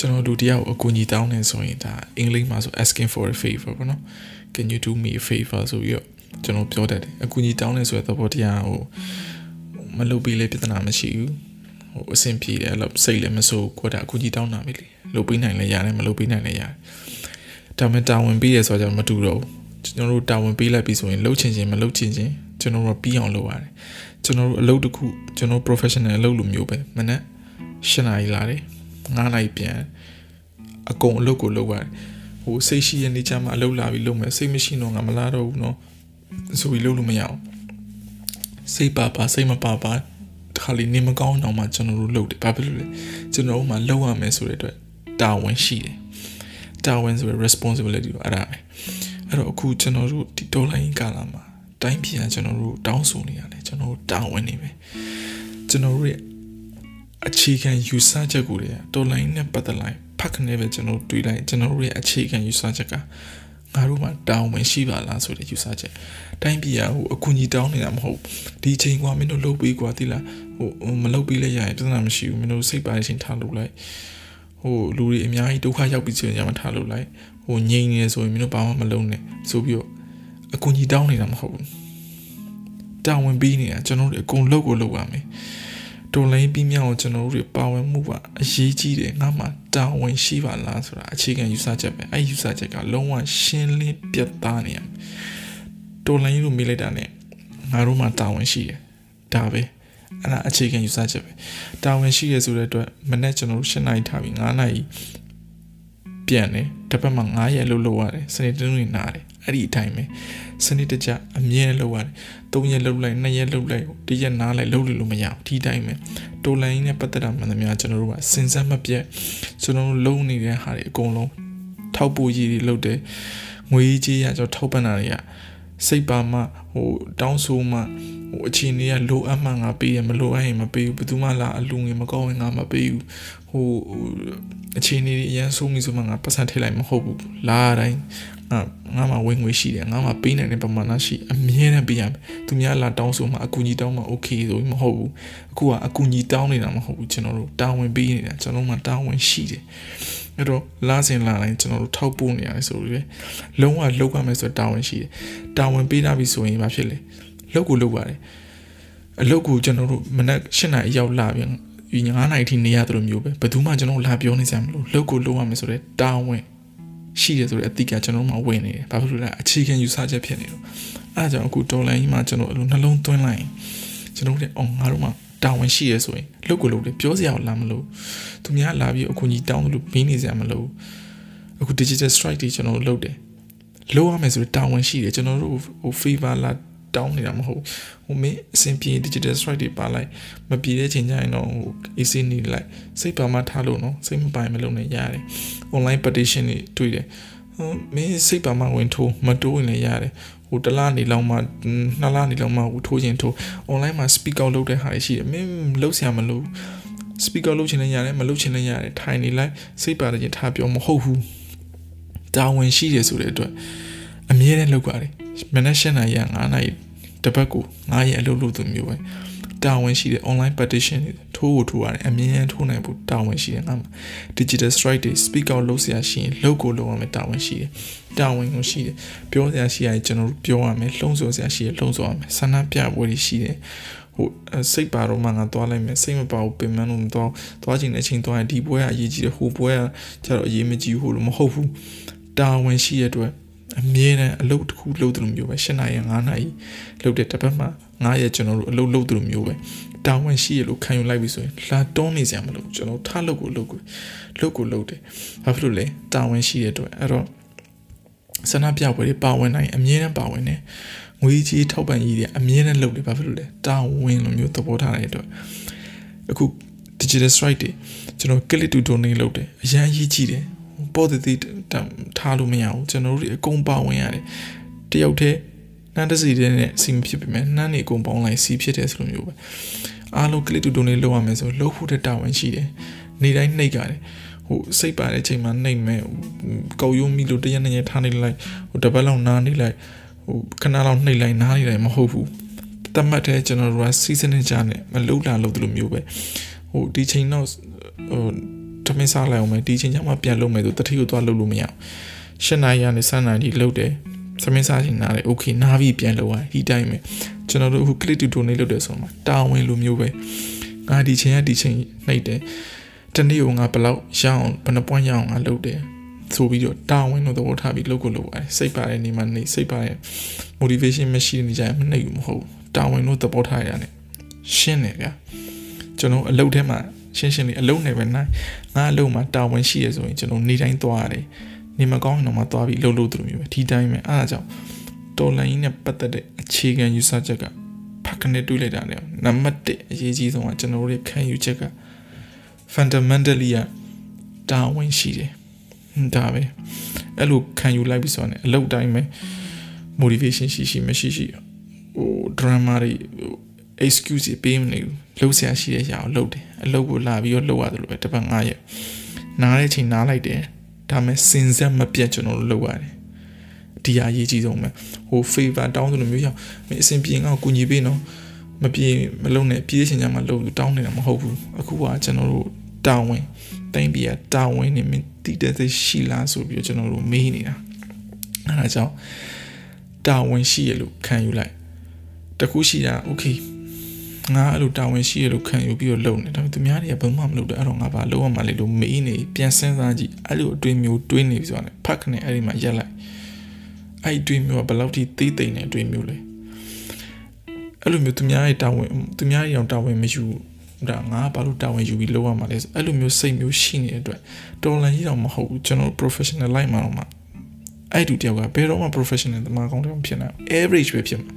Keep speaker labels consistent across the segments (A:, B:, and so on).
A: ကျွန်တော်လူတယောက်အကူအညီတောင်းနေဆိုရင်ဒါအင်္ဂလိပ်မှာဆို asking for a favor ပေါ့နော် can you do me a favor ဆိုပြီးတော့ကျွန်တော်ပြောတတ်တယ်အကူအညီတောင်းနေဆိုတဲ့သဘောတရားဟိုမလုပ်ပြီးလေပြဿနာမရှိဘူးဟိုအဆင်ပြေတယ်လို့စိတ်လည်းမဆိုးကိုယ်တာအကူအညီတောင်းတာပဲလေလုပ်ပြီးနိုင်လည်းရတယ်မလုပ်ပြီးနိုင်လည်းရတယ်ဒါမှတာဝန်ပေးရဆိုတော့မတူတော့ဘူးကျွန်တော်တို့တာဝန်ပေးလိုက်ပြီဆိုရင်လှုပ်ချင်ချင်မလှုပ်ချင်ချင်ကျွန်တော်တို့ပြီးအောင်လုပ်ရတယ်ကျွန်တော်တို့အလုပ်တစ်ခုကျွန်တော် professional အလုပ်လိုမျိုးပဲမနေ့၈နာရီလာတယ် ငားလိုက်ပြန်အကုန်အလုပ်ကိုလုပ်ရတယ်ဟိုစိတ်ရှိရနေချာမှာအလုပ်လာပြီးလုပ်မယ်စိတ်မရှိတော့ငါမလာတော့ဘူးနော်ဆိုပြီးလုပ်လို့မရအောင်စိတ်ပါပါစိတ်မပါပါတခါလေနေမကောင်းအောင်မှကျွန်တော်တို့လုပ်တယ်ဘာဖြစ်လို့လဲကျွန်တော်တို့မှလုပ်ရမယ်ဆိုတဲ့အတွက်တာဝန်ရှိတယ်တာဝန်ဆိုရယ် responsibility လို့အဲ့ဒါပဲအဲ့တော့အခုကျွန်တော်တို့ဒီဒေါ်လာရင်းကာလာမှာတိုင်းပြည်ကကျွန်တော်တို့တောင်းဆိုနေရတယ်ကျွန်တော်တို့တာဝန်နေပဲကျွန်တော်တို့ရဲ့ အခြေခံယူဆချက်ကိုတွေကဒေါ်လာရင်းနဲ့ပတ်သက်လိုက်ဖတ်ခနေပဲကျွန်တော်တွေးလိုက်ကျွန်တော်တို့ရဲ့အခြေခံယူဆချက်ကငါတို့မှာတောင်းဝင်ရှိပါလားဆိုတဲ့ယူဆချက်တိုင်းပြည်ကဟိုအကူအညီတောင်းနေတာမဟုတ်ဒီချိန်ကမင်းတို့လုပ်ပြီးကွာတိလားဟိုမလုပ်ပြီးလဲရရင်ပြဿနာမရှိဘူးမင်းတို့စိတ်ပါတဲ့ချိန်ထားလို့လိုက်ဟိုလူတွေအများကြီးဒုက္ခရောက်ပြီးဆိုရင်မထားလို့လိုက်ဟိုငြိမ်နေဆိုရင်မင်းတို့ဘာမှမလုပ်နဲ့ဆိုပြီးတော့အကူအညီတောင်းနေတာမဟုတ်ဘူးတာဝန်ပြီးနေတာကျွန်တော်တို့အကုန်လုပ်ကိုလုပ်ရမယ် တော်လိုင်းပြီးမြောက်ကျွန်တော်တို့ပါဝင်မှုကအရေးကြီးတယ်ငါမှတာဝန်ရှိပါလားဆိုတာအခြေခံယူဆချက်ပဲအဲ့ယူဆချက်ကလုံးဝရှင်းလင်းပြတ်သားနေရတော်လိုင်းလို့မေးလိုက်တာ ਨੇ ငါတို့မှတာဝန်ရှိတယ်ဒါပဲအဲ့ဒါအခြေခံယူဆချက်ပဲတာဝန်ရှိရဆိုတဲ့အတွက်မနေ့ကျွန်တော်တို့၈နိုင်ထားပြီး9နိုင်ပြန်တယ်တစ်ပတ်မှ9ရက်လို့လုပ်ရတယ်စနေတနင်္ဂနွေနားတယ်အဲ့ဒီအတိုင်းပဲ စနစ်တကျအမြဲလုပ်ရတယ်၃ရက်လုပ်လိုက်၂ရက်လုပ်လိုက်တစ်ရက်နားလိုက်လုပ်လို့လို့မရဘူးဒီတိုင်းပဲတိုလိုင်းနဲ့ပတ်သက်တာမှန်သမျှကျွန်တော်တို့ကစဉ်ဆက်မပြတ်ကျွန်တော်တို့လုပ်နေတဲ့ဟာတွေအကုန်လုံးထောက်ပို့ကြီးတွေလုပ်တယ်ငွေကြီးရကျွန်တော်ထောက်ပံ့တာတွေကစိတ်ပါမှဟိုတောင်းဆိုမှဟိုအခြေအနေကလိုအပ်မှငါပေးရမလိုအပ်ရင်မပေးဘူးဘယ်သူမှလာအလူငွေမကောင်းရင်ငါမပေးဘူးဟိုအခြေအနေတွေအရင်ဆုံးပြီဆိုမှငါပတ်စံထည့်လိုက်မဟုတ်ဘူးလာတိုင်း ငါငါမှဝင်ငွေရှိတယ်ငါမှပေးနိုင်တဲ့ပမာဏရှိအမြဲတမ်းပေးရမယ်သူများလာတောင်းဆိုမှအကူကြီးတောင်းမှ okay ဆိုပြီးမဟုတ်ဘူးအခုကအကူကြီးတောင်းနေတာမဟုတ်ဘူးကျွန်တော်တို့တာဝန်ပေးနေတာကျွန်တော်မှတာဝန်ရှိတယ်အဲ့တော့လာစဉ်လာတိုင်းကျွန်တော်တို့ထောက်ပို့နေရတယ်ဆိုပြီးပဲလုံးဝလောက်ရမယ်ဆိုတာဝန်ရှိတယ်တာဝန်ပေးတာပြီဆိုရင်ဘာဖြစ်လဲလောက်ကိုလောက်ပါတယ်အလောက်ကိုကျွန်တော်တို့မနက်၈နာရီရောက်လာပြန်9နာရီထိနေရသလိုမျိုးပဲဘယ်သူမှကျွန်တော်လာပြောနေစရာမလိုလောက်ကိုလောက်ရမယ်ဆိုတဲ့တာဝန် ရှိတယ်ဆိုတဲ့အတိတ်ကကျွန်တော်မှဝင်နေတယ်ဘာဖြစ်လို့လဲအခြေခံယူဆချက်ဖြစ်နေလို့အဲဒါကြောင့်အခုဒေါ်လာကြီးမှာကျွန်တော်အလိုနှလုံးသွင်းလိုက်ရင်ကျွန်တော်တို့အော်ငါတို့မှတာဝန်ရှိရဆိုရင်လုတ်ကိုလုတ်တယ်ပြောစရာလာမလို့သူများလာပြီးအခုကြီးတောင်းလို့မင်းနေစရာမလိုအခု digital strike တွေကျွန်တော်တို့လုတ်တယ်လိုရမယ်ဆိုတော့တာဝန်ရှိတယ်ကျွန်တော်တို့ဟို favor လာ တောင်းနေတာမဟုတ်ဟိုမင်းအဆင်ပြေ digital strike တွေပါလိုက်မပြေတဲ့ချိန်ကျရင်တော့ဟို AC နေလိုက်စိတ်ပါမထားလို့နော်စိတ်မပိုင်မလုပ်နဲ့ရတယ် online petition တွေတွေ့တယ်ဟိုမင်းစိတ်ပါမဝင်ထိုးမတိုးရင်လည်းရတယ်ဟိုတလားနေလောက်မှနှစ်လားနေလောက်မှဟိုထိုးရင်ထိုး online မှာ speak out လုပ်တဲ့ဟာတွေရှိတယ်မင်းလုပ်ဆရာမလို့ speak out လုပ်ချင်လည်းရတယ်မလုပ်ချင်လည်းရတယ်ထိုင်နေလိုက်စိတ်ပါတယ်ချင်းထားပြောမဟုတ်ဘူးတာဝန်ရှိတယ်ဆိုတဲ့အတွက်အမြဲတမ်းလုပ်ပါတယ် မနက်၈နာရီက9နာရီတစ်ပတ်ကို9ရက်အလုပ်လုပ်သူမျိုးပဲတာဝန်ရှိတဲ့ online petition ထိုးကိုထိုးရတယ်အမြင်ထိုးနိုင်ဖို့တာဝန်ရှိတယ်ငါမှာ digital strike တွေ speak out လုပ်စရာရှိရင်လုပ်ကိုလုပ်ရမယ်တာဝန်ရှိတယ်တာဝန်ကိုရှိတယ်ပြောစရာရှိရင်ကျွန်တော်တို့ပြောရမယ်လှုံ့ဆော်စရာရှိရင်လှုံ့ဆော်ရမယ်ဆန္ဒပြပွဲတွေရှိတယ်ဟိုစိတ်ပါတော့မှငါသွားလိုက်မယ်စိတ်မပါဘူးပင်မလို့မသွားသွားချင်တဲ့အချိန်သွားရင်ဒီပွဲကအရေးကြီးတယ်ဟိုပွဲကကျတော့အရေးမကြီးဘူးလို့မဟုတ်ဘူးတာဝန်ရှိရတဲ့အတွက် အမြဲတမ်းအလုပ်တစ်ခုလုပ်တယ်လို့မျိုးပဲ၈နာရီ9နာရီလုပ်တဲ့တစ်ပတ်မှာ9ရက်ကျွန်တော်တို့အလုပ်လုပ်တယ်လို့မျိုးပဲတာဝန်ရှိရလို့ခံယူလိုက်ပြီဆိုရင်လာတွန်းနေစရာမလိုကျွန်တော်ထားလုပ်ကိုလုပ်ကိုလုပ်ကိုလုပ်တယ်ဘာဖြစ်လို့လဲတာဝန်ရှိရတဲ့အဲ့တော့ဆန္ဒပြပွဲတွေပါဝင်နိုင်အမြဲတမ်းပါဝင်တယ်ငွေကြီးထောက်ပံ့ကြီးတွေအမြဲတမ်းလုပ်တယ်ဘာဖြစ်လို့လဲတာဝန်လိုမျိုးသဘောထားတဲ့အတွက်အခု digital strike တွေကျွန်တော် click to donate လုပ်တယ်အရန်ကြီးကြီးတယ် ပေါ်တည်ထားလို့မရဘူးကျွန်တော်တို့အကုန်ပါဝင်ရတယ်တယောက်တည်းနှမ်းတစီတဲ့နဲ့စီမဖြစ်ပြီမဲ့နှမ်းနေအကုန်ပေါင်းလိုက်စီဖြစ်တယ်ဆိုလိုမျိုးပဲအားလုံး click to donate လုပ်ရမယ်ဆိုလုပ်ဖို့တဲ့တာဝန်ရှိတယ်နေတိုင်းနှိပ်ကြတယ်ဟိုစိတ်ပါတဲ့အချိန်မှာနှိပ်မယ်ကောက်ရုံးမိလို့တရက်နှစ်ရက်ထားနေလိုက်ဟိုတပတ်လောက်နားနေလိုက်ဟိုခဏလောက်နှိပ်လိုက်နားနေလိုက်မဟုတ်ဘူးတတ်မှတ်တဲ့ကျွန်တော်တို့ကစီးစနစ်ကြနဲ့မလှုပ်လာလို့ဒီလိုမျိုးပဲဟိုဒီချိန်တော့ဟို တမင်းစားလိုက်အောင်မယ်ဒီချိန်ကျမှပြန်လုပ်မယ်ဆိုတတိကိုသွားလုပ်လို့မရအောင်ရှစ်နာရီကနေစနိုင်ဒီလုပ်တယ်သမင်းစားချိန်နားတယ်โอเคနားပြီးပြန်လုပ်ရဒီတိုင်းပဲကျွန်တော်တို့အခု click to donate လုပ်တယ်ဆိုတော့တာဝန်လိုမျိုးပဲငါဒီချိန်ကဒီချိန်နှိပ်တယ်တနေ့ကငါဘယ်လောက်ရအောင်ဘယ်နှ point ရအောင်ငါလုပ်တယ်ဆိုပြီးတော့တာဝန်လို့သဘောထားပြီးလုပ်ကိုလုပ်ရတယ်စိတ်ပါတယ်နေမှာနေစိတ်ပါရဲ့ motivation မရှိနေကြရင်မနှိပ်ဘူးမဟုတ်တာဝန်လို့သဘောထားရတယ်ရှင်းတယ်ဗျာကျွန်တော်အလုပ်ထဲမှာ ရှင်းရှင်းလေးအလုပ်နဲ့ပဲနိုင်ငါအလုပ်မှာတာဝန်ရှိရဆိုရင်ကျွန်တော်နေတိုင်းသွားရတယ်နေမကောင်းရင်တော့မှသွားပြီးလှုပ်လို့သူမျိုးပဲဒီတိုင်းပဲအားကြောင့်တော်လိုင်းနဲ့ပတ်သက်တဲ့အခြေခံယူဆချက်ကဖက်ကနေတွေးလိုက်တာလေနံပါတ်1အရေးကြီးဆုံးကကျွန်တော်တို့ခံယူချက်က fundamentally ကတာဝန်ရှိတယ်ဒါပဲအဲ့လိုခံယူလိုက်ပြီဆိုတော့အလုပ်တိုင်းပဲ motivation ရှိရှိမရှိရှိဟို drama တွေ excuse ပေးမနေဘူးလှုပ်ရှားရှိတဲ့ຢာကိုလှုပ်တယ်အလုပ်ကိုလာပြီးတော့လှုပ်ရတယ်လို့ပဲတစ်ပတ်9ရက်နားတဲ့ချိန်နားလိုက်တယ်ဒါမဲ့စင်ဆက်မပြတ်ကျွန်တော်တို့လှုပ်ရတယ်ဒီအရေးကြီးဆုံးပဲဟို favor တောင်းသလိုမျိုးရောက်မင်းအစဉ်ပြေငါ့ကိုကူညီပေးနော်မပြေမလုံနဲ့ပြေးချင်ကြမှာလှုပ်တောင်းနေတာမဟုတ်ဘူးအခုကကျွန်တော်တို့တာဝန်တိုင်းပြည်ကတာဝန်နေမင်းတည်တဲ့သိရှိလားဆိုပြီးကျွန်တော်တို့မေးနေတာအဲဒါကြောင့်တာဝန်ရှိရလို့ခံယူလိုက်တခုရှိတာ okay ငါအဲ့လိုတာဝန်ရှိရလို့ခံယူပြီးတော့လုပ်နေဒါပေမဲ့သူများတွေကဘယ်မှမလုပ်တော့အဲ့တော့ငါဘာလုပ်ရမှာလဲလို့မေးနေပြန်စဉ်းစားကြည့်အဲ့လိုအတွေးမျိုးတွေးနေပြီဆိုတာနဲ့ဖတ်ခနဲ့အဲ့ဒီမှာရက်လိုက်အဲ့ဒီတွေးမျိုးကဘယ်လောက်ထိသေးသိမ့်နေတွေးမျိုးလဲအဲ့လိုမျိုးသူများရဲ့တာဝန်သူများရဲ့အောင်တာဝန်မယူဒါငါဘာလို့တာဝန်ယူပြီးလုပ်ရမှာလဲဆိုအဲ့လိုမျိုးစိတ်မျိုးရှိနေတဲ့အတွက်တော်လန်ကြီးတော့မဟုတ်ဘူးကျွန်တော် professional line မှာတော့မှအဲ့တူတယောက်ကဘယ်တော့မှ professional တမကောင်းတယ်မဖြစ်နိုင် average ပဲဖြစ်မှာ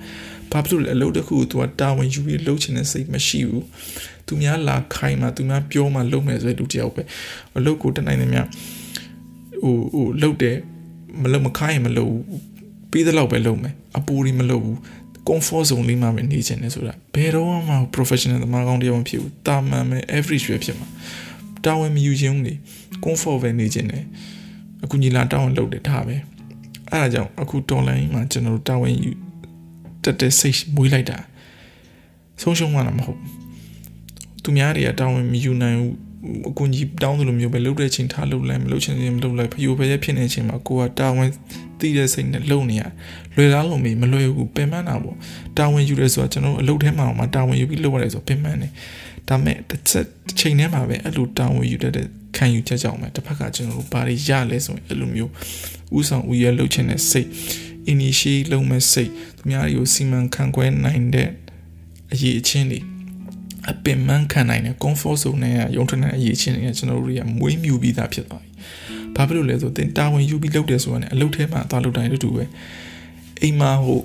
A: ဘာဖြစ်လို့လဲအလုပ်တစ်ခုကို तू ကတာဝန်ယူပြီးလုပ်ချင်တဲ့စိတ်မရှိဘူးသူများလာခိုင်းမှသူများပြောမှလုပ်မယ်ဆိုတဲ့လူတယောက်ပဲအလုပ်ကိုတနိုင်နေမြဟိုဟိုလုပ်တယ်မလုပ်မခိုင်းရင်မလုပ်ဘူးပြီးတဲ့လောက်ပဲလုပ်မယ်အပူတွေမလုပ်ဘူး comfort zone လေးမှာပဲနေချင်တယ်ဆိုတာဘယ်တော့မှ professional သမားကောင်းတယောက်မဖြစ်ဘူးတာမန်ပဲ average ပဲဖြစ်မှာတာဝန်မယူခြင်းနေ comfort ပဲနေချင်တယ်အခုညီလာတာဝန်လုပ်တယ်ဒါပဲအဲ့ဒါကြောင့်အခုတော်လိုင်းမှာကျွန်တော်တို့တာဝန်ယူ တက်တဲ့စိတ်မွေးလိုက်တာဆုံးရှုံးမှလည်းမဟုတ်သူများတွေကတာဝန်မယူနိုင်ဘူးအကူကြီးတောင်းသလိုမျိုးပဲလှုပ်တဲ့ချိန်ထားလှုပ်လိုက်မလှုပ်ချင်ရင်မလှုပ်လိုက်ဖယိုဖရဲဖြစ်နေချိန်မှာကိုကတာဝန်သိတဲ့စိတ်နဲ့လှုပ်နေရလွယ်လားလို့မလွယ်ဘူးပင်ပန်းတာပေါ့တာဝန်ယူရဲဆိုတာကျွန်တော်အလုပ်ထဲမှာမှတာဝန်ယူပြီးလုပ်ရတယ်ဆိုပင်ပန်းတယ်ဒါမဲ့တစ်ချက်ချိန်ထဲမှာပဲအဲ့လိုတာဝန်ယူတတ်တဲ့ခံယူချက်ကြောင့်ပဲတစ်ဖက်ကကျွန်တော်တို့ဘာတွေရလဲဆိုရင်အဲ့လိုမျိုးဥဆောင်ဥရဲလှုပ်ချင်တဲ့စိတ် initiate လုပ်မဲ့စိတ်သူများတွေကိုစီမံခန့်ခွဲနိုင်တဲ့အရေးအချင်းတွေအပင်မခံနိုင်တဲ့ comfort zone နဲ့ရုံထတဲ့အရေးချင်းတွေကကျွန်တော်တို့တွေကမွေးမြူပြီးသားဖြစ်သွားပြီ။ဘာဖြစ်လို့လဲဆိုတော့တာဝန်ယူပြီးလုပ်တယ်ဆိုတော့အလုပ်ထဲမှာသွားလုပ်တိုင်းတူတူပဲ။အိမ်မှာဟို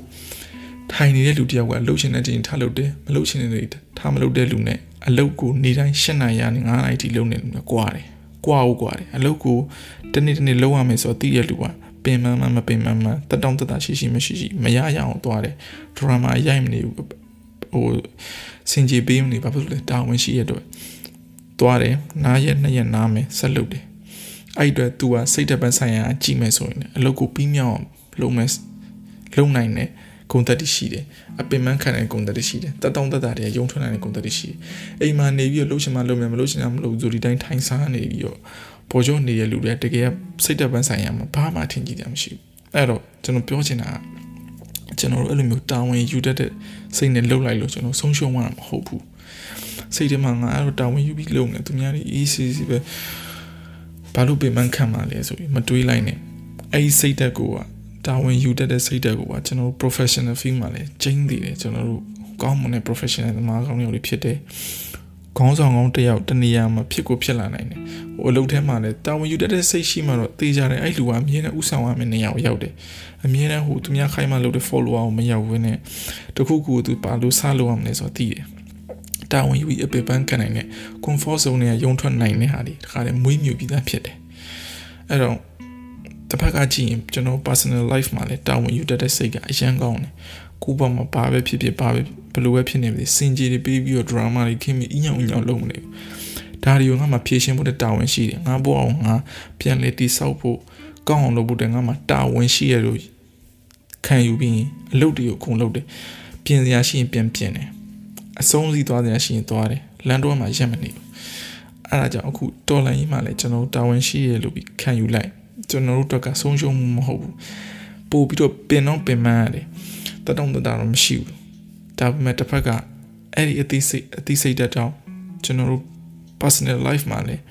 A: ထိုင်နေတဲ့လူတယောက်ကလှုပ်ချင်တဲ့ချိန်ထားလုပ်တယ်မလှုပ်ချင်တဲ့ထားမလုပ်တဲ့လူနဲ့အလုပ်ကိုနေတိုင်း၈နာရီနဲ့9နာရီထိလုပ်နေလူနဲ့ကွာတယ်။ကွာဟုတ်ကွာတယ်။အလုပ်ကိုတနေ့တနေ့လုပ်ရမယ်ဆိုတော့သိရလူက ပင်မမမပင်မမတက်တောင့်တက်တာရှိရှိမရှိရှိမရရအောင်သွားတယ်။ဒရမာရိုက်မနေဘူးဟိုစင်ကြီးပေးမနေဘာဖြစ်လို့လဲတာဝန်ရှိရတော့သွားတယ်နားရက်နှစ်ရက်နားမယ်ဆက်လုပ်တယ်အဲ့အတွက် तू ကစိတ်တပတ်ဆိုင်ရာကြည့်မယ်ဆိုရင်အလုပ်ကိုပြီးမြောက်လုပ်မယ်လုပ်နိုင်တဲ့ဂုဏ်သက်တရှိတယ်အပင်ပန်းခံတဲ့ဂုဏ်သက်တရှိတယ်တက်တောင့်တက်တာတွေရုံထွန်းနိုင်တဲ့ဂုဏ်သက်တရှိတယ်အိမ်မှာနေပြီးတော့လှုပ်ရှင်မှလှုပ်မယ်မလှုပ်ရှင်မှမလှုပ်ဘူးဒီတိုင်းထိုင်စားနေပြီးတော့ ပေါ်ကျော်နေတဲ့လူတွေတကယ်စိတ်တပတ်ဆိုင်ရာမှာဘာမှထင်ကြည့်ကြမရှိဘူးအဲ့တော့ကျွန်တော်ပြောချင်တာကကျွန်တော်တို့အဲ့လိုမျိုးတာဝန်ယူတတ်တဲ့စိတ်နဲ့လှုပ်လိုက်လို့ကျွန်တော်ဆုံးရှုံးမှာမဟုတ်ဘူးစိတ်ထဲမှာငါအဲ့လိုတာဝန်ယူပြီးလုပ်နေသူများတွေ easy ပဲဘာလို့ပြင်ပန်းခံမှာလဲဆိုပြီးမတွေးလိုက်နဲ့အဲ့ဒီစိတ်တက်ကိုကတာဝန်ယူတတ်တဲ့စိတ်တက်ကိုကကျွန်တော်တို့ professional field မှာလည်းကျင်းသေးတယ်ကျွန်တော်တို့ကောင်းမွန်တဲ့ professional သမားကောင်းတွေဖြစ်တယ် ခေါင်းဆောင်ကောင်းတယောက်တနေရာမှာဖြစ်ကိုဖြစ်လာနိုင်တယ်ဟိုအလုပ်ထဲမှာလည်းတာဝန်ယူတတ်တဲ့စိတ်ရှိမှတော့တေးကြတယ်အဲ့လူကအမြဲတမ်းဥဆောင်ရမယ့်နေရာကိုရောက်တယ်အမြဲတမ်းဟိုသူများခိုင်းမှလုပ်တဲ့ follower ကိုမရောက်ဘူးနဲ့တခုခုသူပါလို့စားလို့ရမလဲဆိုတော့သိတယ်တာဝန်ယူပြီးအပေပန်းခံနိုင်တဲ့ comfort zone နဲ့ရုံထွက်နိုင်တဲ့ဟာတွေတခါတည်းမွေးမြူပြီးသားဖြစ်တယ်အဲ့တော့တစ်ဖက်ကကြည့်ရင်ကျွန်တော် personal life မှာလည်းတာဝန်ယူတတ်တဲ့စိတ်ကအရန်ကောင်းတယ် ကိုယ့်ဘက်မှာဘာပဲဖြစ်ဖြစ်ဘာပဲဘယ်လိုပဲဖြစ်နေပြီစင်ကြီးတွေပြီးပြီးတော့ drama တွေခင်းပြီးအညောင်အညောင်လုပ်မနေဘူးဒါတွေကိုငါမှဖြည့်ရှင်းဖို့တာဝန်ရှိတယ်ငါဘောအောင်ငါပြန်လေတိဆောက်ဖို့ကောင်းအောင်လုပ်ဖို့တငါမှတာဝန်ရှိရလို့ခံယူပြီးအလုပ်တွေကိုအကုန်လုပ်တယ်ပြင်စရာရှိရင်ပြန်ပြင်တယ်အဆုံးစီသွားစရာရှိရင်သွားတယ်လမ်းတော့မှရက်မနေဘူးအဲ့ဒါကြောင့်အခုတော်လိုင်းကြီးမှလည်းကျွန်တော်တို့တာဝန်ရှိရလို့ပြီးခံယူလိုက်ကျွန်တော်တို့တော့ကဆုံးရှုံးမှုမဟုတ်ဘူးပို့ပြီးတော့ပင်တော့ပင်မရတယ် တတုံတတာတော့မရှိဘူးဒါပေမဲ့တစ်ဖက်ကအဲ့ဒီအသိစိတ်အသိစိတ်တက်ကြောင်းကျွန်တော်တို့ personal life မှာလည်း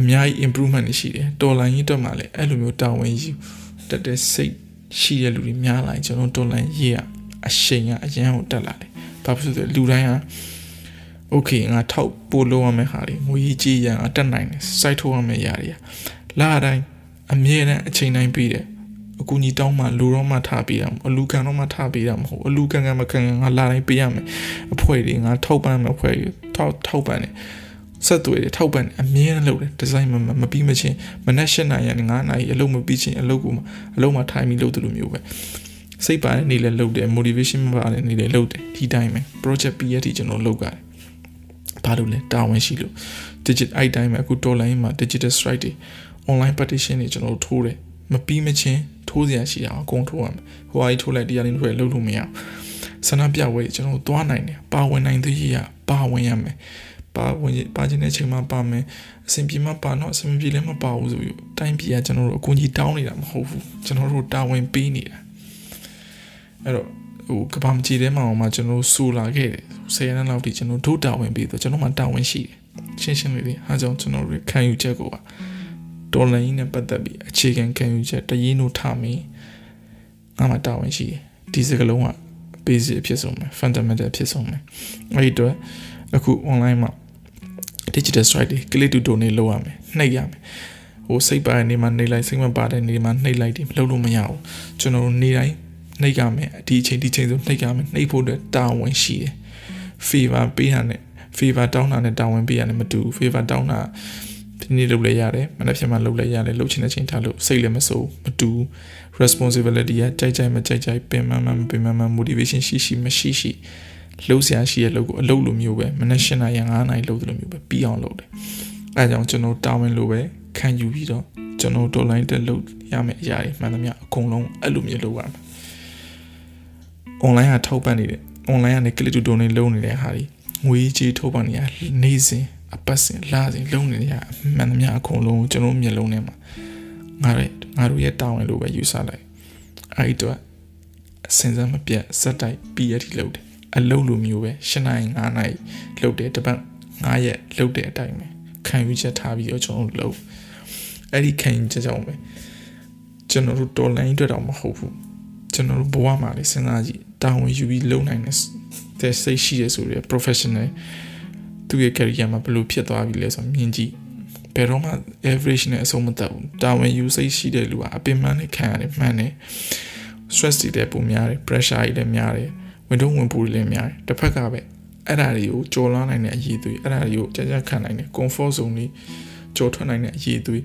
A: အများကြီး improvement ရှိတယ်တော်လိုင်းရင်တက်မှာလည်းအဲ့လိုမျိုးတာဝန်ယူတက်တဲ့စိတ်ရှိတဲ့လူတွေများလာရင်ကျွန်တော်တော်လိုင်းရေးရအရှိန်ကအရန်ကိုတက်လာတယ်ဘာဖြစ်လို့လဲလူတိုင်းက okay ငါထောက်ပို့လို့ရမယ့်ဟာတွေငွေကြီးရန်အတက်နိုင်တယ်စိုက်ထုတ်ရမယ့်ຢာတွေလာတိုင်းအမြဲတမ်းအချိန်တိုင်းပြီးတယ် အကူကြီးတောင်းမှလူတော့မှထားပေးတာမဟုတ်အလူခံတော့မှထားပေးတာမဟုတ်အလူခံကမခံငါလာတိုင်းပေးရမယ်အဖွဲတွေငါထောက်ပံ့မယ်အဖွဲတွေထောက်ထောက်ပံ့တယ်ဆက်သွယ်တယ်ထောက်ပံ့အမြဲတမ်းလုပ်တယ်ဒီဇိုင်းမမပြီးမချင်းမနက်၈နာရီကနေ9နာရီအလုပ်မပြီးချင်းအလုပ်ကိုအလုပ်မှာထိုင်ပြီးလုပ်တယ်လို့မျိုးပဲစိတ်ပါတဲ့နေ့လည်းလုပ်တယ် motivation မပါတဲ့နေ့လည်းလုပ်တယ်ဒီတိုင်းပဲ project ပြီးရတဲ့ကျွန်တော်လုပ်ကြတယ်ဘာလို့လဲတာဝန်ရှိလို့ digit အဲ့တိုင်းပဲအခုတော်လိုင်းမှာ digital strike တွေ online petition တွေကျွန်တော်တို့ထိုးတယ် မပြီးမချင်းထိုးစရာရှိတာအကုန်ထိုးရမယ်ဟိုအကြီးထိုးလိုက်တရားလေးထိုးလိုက်လုပ်လို့မရအောင်ဆန္ဒပြပွဲကျွန်တော်တို့သွားနိုင်တယ်ပါဝင်နိုင်သေးရပါဝင်ရမယ်ပါဝင်ပါခြင်းတဲ့အချိန်မှာပါမယ်အဆင်ပြေမှပါတော့အဆင်ပြေလည်းမပါဘူးဆိုပြီးတိုင်းပြည်ကကျွန်တော်တို့အကူကြီးတောင်းနေတာမဟုတ်ဘူးကျွန်တော်တို့တာဝန်ပေးနေတာအဲ့တော့ဟိုကဘာမကြီးထဲမှာအောင်မှကျွန်တော်ဆူလာခဲ့တယ်ဆယ်ရက်လောက်ထိကျွန်တော်တို့တာဝန်ပေးတော့ကျွန်တော်မှတာဝန်ရှိတယ်ရှင်းရှင်းလေးလေးအားကြောင့်ကျွန်တော်တို့ခံယူချက်ကိုပါ ဒေါ်လာရင်းနဲ့ပတ်သက်ပြီးအခြေခံခံယူချက်တရင်းတို့ထားမင်းငါမှတာဝန်ရှိတယ်ဒီစကလုံးက basic အဖြစ်ဆုံးပဲ fundamental အဖြစ်ဆုံးပဲအဲ့ဒီတော့အခု online မှာ digital strike တွေ click to donate လုပ်ရမယ်နှိပ်ရမယ်ဟိုစိတ်ပါတဲ့နေမှာနှိပ်လိုက်စိတ်မပါတဲ့နေမှာနှိပ်လိုက်တယ်မလုပ်လို့မရဘူးကျွန်တော်တို့နေတိုင်းနှိပ်ရမယ်ဒီအချိန်ဒီချိန်ဆိုနှိပ်ရမယ်နှိပ်ဖို့အတွက်တာဝန်ရှိတယ် favor ပေးတာနဲ့ favor တောင်းတာနဲ့တာဝန်ပေးရတယ်မတူဘူး favor တောင်းတာ ဒီနေ့လုပ်လဲရတယ်မနေ့ဖြန်မှလုပ်လဲရတယ်လုပ်ချင်တဲ့ချိန်ထားလို့စိတ်လည်းမစိုးမတူ responsibility ကကြိုက်ကြိုက်မကြိုက်ကြိုက်ပင်မမပင်မမ motivation ရှိရှိမရှိရှိလှုပ်ရှားရှိရဲ့လုပ်ကိုအလုပ်လိုမျိုးပဲမနေ့၈နာရီ9နာရီလုပ်တယ်လို့မျိုးပဲပြီးအောင်လုပ်တယ်အဲဒါကြောင့်ကျွန်တော်တာဝန်လိုပဲခံယူပြီးတော့ကျွန်တော် online တက်လုပ်ရမယ့်အရာတွေမှန်သမျှအကုန်လုံးအဲ့လိုမျိုးလုပ်ရမယ် online ကထောက်ပံ့နေတယ် online ကနေ click to donate လုပ်နေတဲ့ဟာတွေငွေကြေးထောက်ပံ့နေရနေစဉ် အပတ်စဉ်လစဉ်လုပ်နေရမှန်သမျှအကုန်လုံးကျွန်တော်မျက်လုံးထဲမှာငါတို့ငါတို့ရဲ့တာဝန်လိုပဲယူဆလိုက်အဲ့ဒီတော့အစင်စမ်းမပြတ်စက်တိုက်ပြီးရည်လုပ်တယ်အလုပ်လိုမျိုးပဲ၈နိုင်9နိုင်လုပ်တယ်တပတ်9ရက်လုပ်တဲ့အတိုင်းပဲခံယူချက်ထားပြီးတော့ကျွန်တော်တို့လုပ်အဲ့ဒီခံယူချက်ကြောင့်ပဲကျွန်တော်တို့တော်လိုင်းအတွက်တော့မဟုတ်ဘူးကျွန်တော်တို့ဘဝမှာလေစဉ်းစားကြည့်တာဝန်ယူပြီးလုပ်နိုင်တဲ့စိတ်ရှိရဆိုရယ် professional သူ့ရဲ့ career မှာဘယ်လိုဖြစ်သွားပြီလဲဆိုတော့မြင်ကြည့်ဘယ်တော့မှ average နဲ့အဆုံးမသက်ဘူးတာဝန်ယူစိတ်ရှိတဲ့လူကအပင်ပန်းနဲ့ခံရတယ်မှန်တယ် stress တွေလည်းပုံများတယ် pressure တွေလည်းများတယ်ဝင်တော့ဝင်ပူတွေလည်းများတယ်တစ်ဖက်ကပဲအဲ့ဒါတွေကိုကြော်လွှားနိုင်တဲ့အရေးသွေးအဲ့ဒါတွေကိုကြာကြာခံနိုင်တယ် comfort zone တွေကြော်ထွက်နိုင်တဲ့အရေးသွေး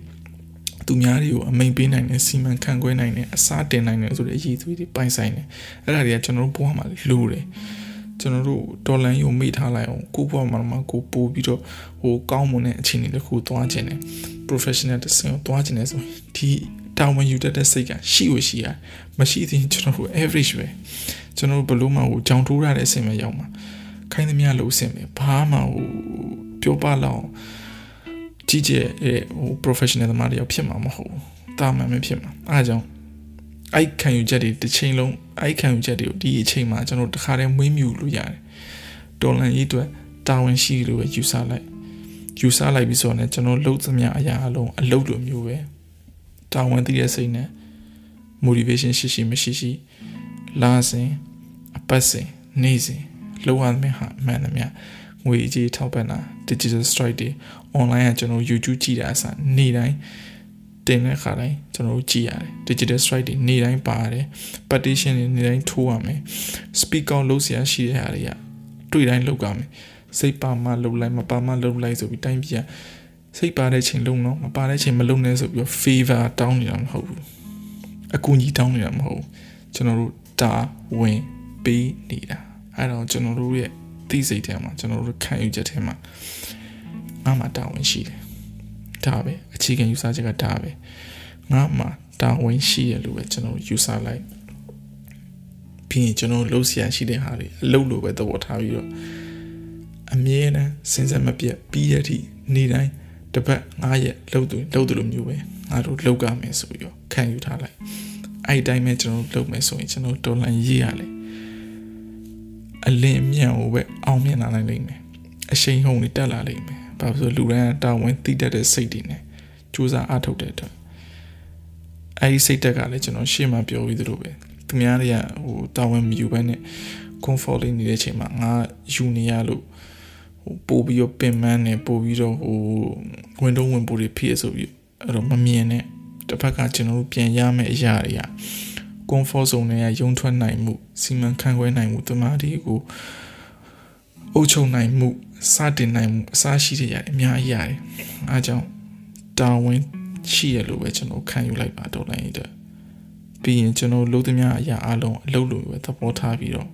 A: သူများတွေကိုအမိန်ပေးနိုင်တယ်စီမံခန့်ခွဲနိုင်တယ်အစားတင်နိုင်တယ်ဆိုတဲ့အရေးသွေးတွေပိုင်ဆိုင်တယ်အဲ့ဒါတွေကကျွန်တော်တို့ဘဝမှာလိုတယ် ကျွန်တော်တို့ဒေါ်လန်ယုံမိထားလိုက်အောင်ကိုဘဝမှာမှကိုပို့ပြီးတော့ဟိုကောင်းမွန်တဲ့အခြေအနေတစ်ခုသွားခြင်းတယ် professional တစ်ဆင့်ကိုသွားခြင်းတယ်ဆိုဒီတာဝန်ယူတတ်တဲ့စိတ်ကရှိဝရှိရမရှိသေးရင်ကျွန်တော်တို့ average ပဲကျွန်တော်တို့ဘလို့မှဟိုကြောင်ထိုးရတဲ့အဆင့်ပဲရောက်မှာခိုင်းသမျှလို့အဆင့်ပဲဘာမှဟိုပြောပလောက်ကြီးကျယ်ဟို professional သမားတယောက်ဖြစ်မှာမဟုတ်ဘူးတာမန်ပဲဖြစ်မှာအားကြောင့်အဲ့ခံယူချက်တွေတစ်ချိန်လုံး အဲ့ခံယူချက်တွေကိုဒီအချိန်မှာကျွန်တော်တခါတည်းမွေးမြူလို့ရတယ်တော်လန်ရေးအတွက်တာဝန်ရှိလို့ပဲယူဆလိုက်ယူဆလိုက်ပြီးဆိုတော့ကျွန်တော်လှုပ်သမျှအရာအလုံးအလုပ်လိုမျိုးပဲတာဝန်သိတဲ့စိတ်နဲ့ motivation ရှိရှိမရှိရှိလာစဉ်အပတ်စဉ်နေ့စဉ်လောက်ရမယ့်ဟာမှန်သမျှငွေကြီးထောက်ပံ့တာ digital strike တွေ online ကကျွန်တော် YouTube ကြည့်တာအစားနေ့တိုင်း တင်တဲ့ခါတိုင်းကျွန်တော်တို့ကြည့်ရတယ် digital strike တွေနေ့တိုင်းပါရတယ် petition တွေနေ့တိုင်းထိုးရမယ် speak out လုပ်စရာရှိတဲ့ဟာတွေကတွေ့တိုင်းလုပ်ကြမယ်စိတ်ပါမှလုပ်လိုက်မပါမှလုပ်လိုက်ဆိုပြီးတိုင်းပြည်ကစိတ်ပါတဲ့ချိန်လုံးတော့မပါတဲ့ချိန်မလုံးနဲ့ဆိုပြီး favor တောင်းနေတာမဟုတ်ဘူးအကူအညီတောင်းနေတာမဟုတ်ဘူးကျွန်တော်တို့တာဝင်ပေးနေတာအဲ့တော့ကျွန်တော်တို့ရဲ့သိစိတ်ထဲမှာကျွန်တော်တို့ခံယူချက်ထဲမှာငါမှတာဝန်ရှိတယ် ဒါပဲအခြေခံယူဆချက်ကဒါပဲငါမှတာဝန်ရှိရလို့ပဲကျွန်တော်ယူဆလိုက်ပြီးရင်ကျွန်တော်လှုပ်ရှားရှိတဲ့ဟာတွေအလုပ်လိုပဲသဘောထားပြီးတော့အမြဲတမ်းစဉ်ဆက်မပြတ်ပြီးရသည့်နေ့တိုင်းတစ်ပတ်9ရက်လှုပ်သူလှုပ်တယ်လို့မျိုးပဲငါတို့လှုပ်ကြမယ်ဆိုပြီးတော့ခံယူထားလိုက်အဲ့ဒီတိုင်းပဲကျွန်တော်လှုပ်မယ်ဆိုရင်ကျွန်တော်တော်လန်ရေးရလေအလင်းအမြန်ကိုပဲအောင်မြင်လာနိုင်လိမ့်မယ်အရှိန်ဟုန်တွေတက်လာလိမ့်မယ် ဘာလို့လဲလူရန်တာဝန်သိတတ်တဲ့စိတ်တွေနဲ့စူးစမ်းအားထုတ်တဲ့အတွက်အဲ့ဒီစိတ်တက်ကလည်းကျွန်တော်ရှေ့မှာပြောပြီးသလိုပဲသူများတွေကဟိုတာဝန်မယူဘဲနဲ့ comfort လေးနေတဲ့အချိန်မှာငါယူနေရလို့ဟိုပို့ပြီးတော့ပင်မနဲ့ပို့ပြီးတော့ဟိုဝင်တော့ဝင်ပို့တွေဖြစ်ဆိုပြီးအဲ့တော့မမြင်နဲ့တစ်ဖက်ကကျွန်တော်တို့ပြန်ရမယ့်အရာတွေက comfort zone တွေကယုံထွက်နိုင်မှုစီမံခန့်ခွဲနိုင်မှုတမားတွေကို အုပ်ချုပ်နိုင်မှုစတင်နိုင်မှုအစားရှိတဲ့ရတယ်အများကြီးရတယ်အားကြောင့်တာဝန်ရှိရလို့ပဲကျွန်တော်ခံယူလိုက်ပါတော့လိုက်တဲ့ပြီးရင်ကျွန်တော်လုံးသမျှအရာအလုံးအလုပ်လို့ပဲသဘောထားပြီးတော့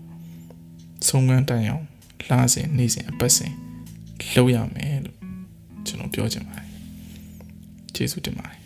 A: ဆုံးကန်းတိုင်အောင်လှစဉ်နေစဉ်အပတ်စဉ်လုပ်ရမယ်လို့ကျွန်တော်ပြောချင်ပါတယ်ကျေးဇူးတင်ပါတယ်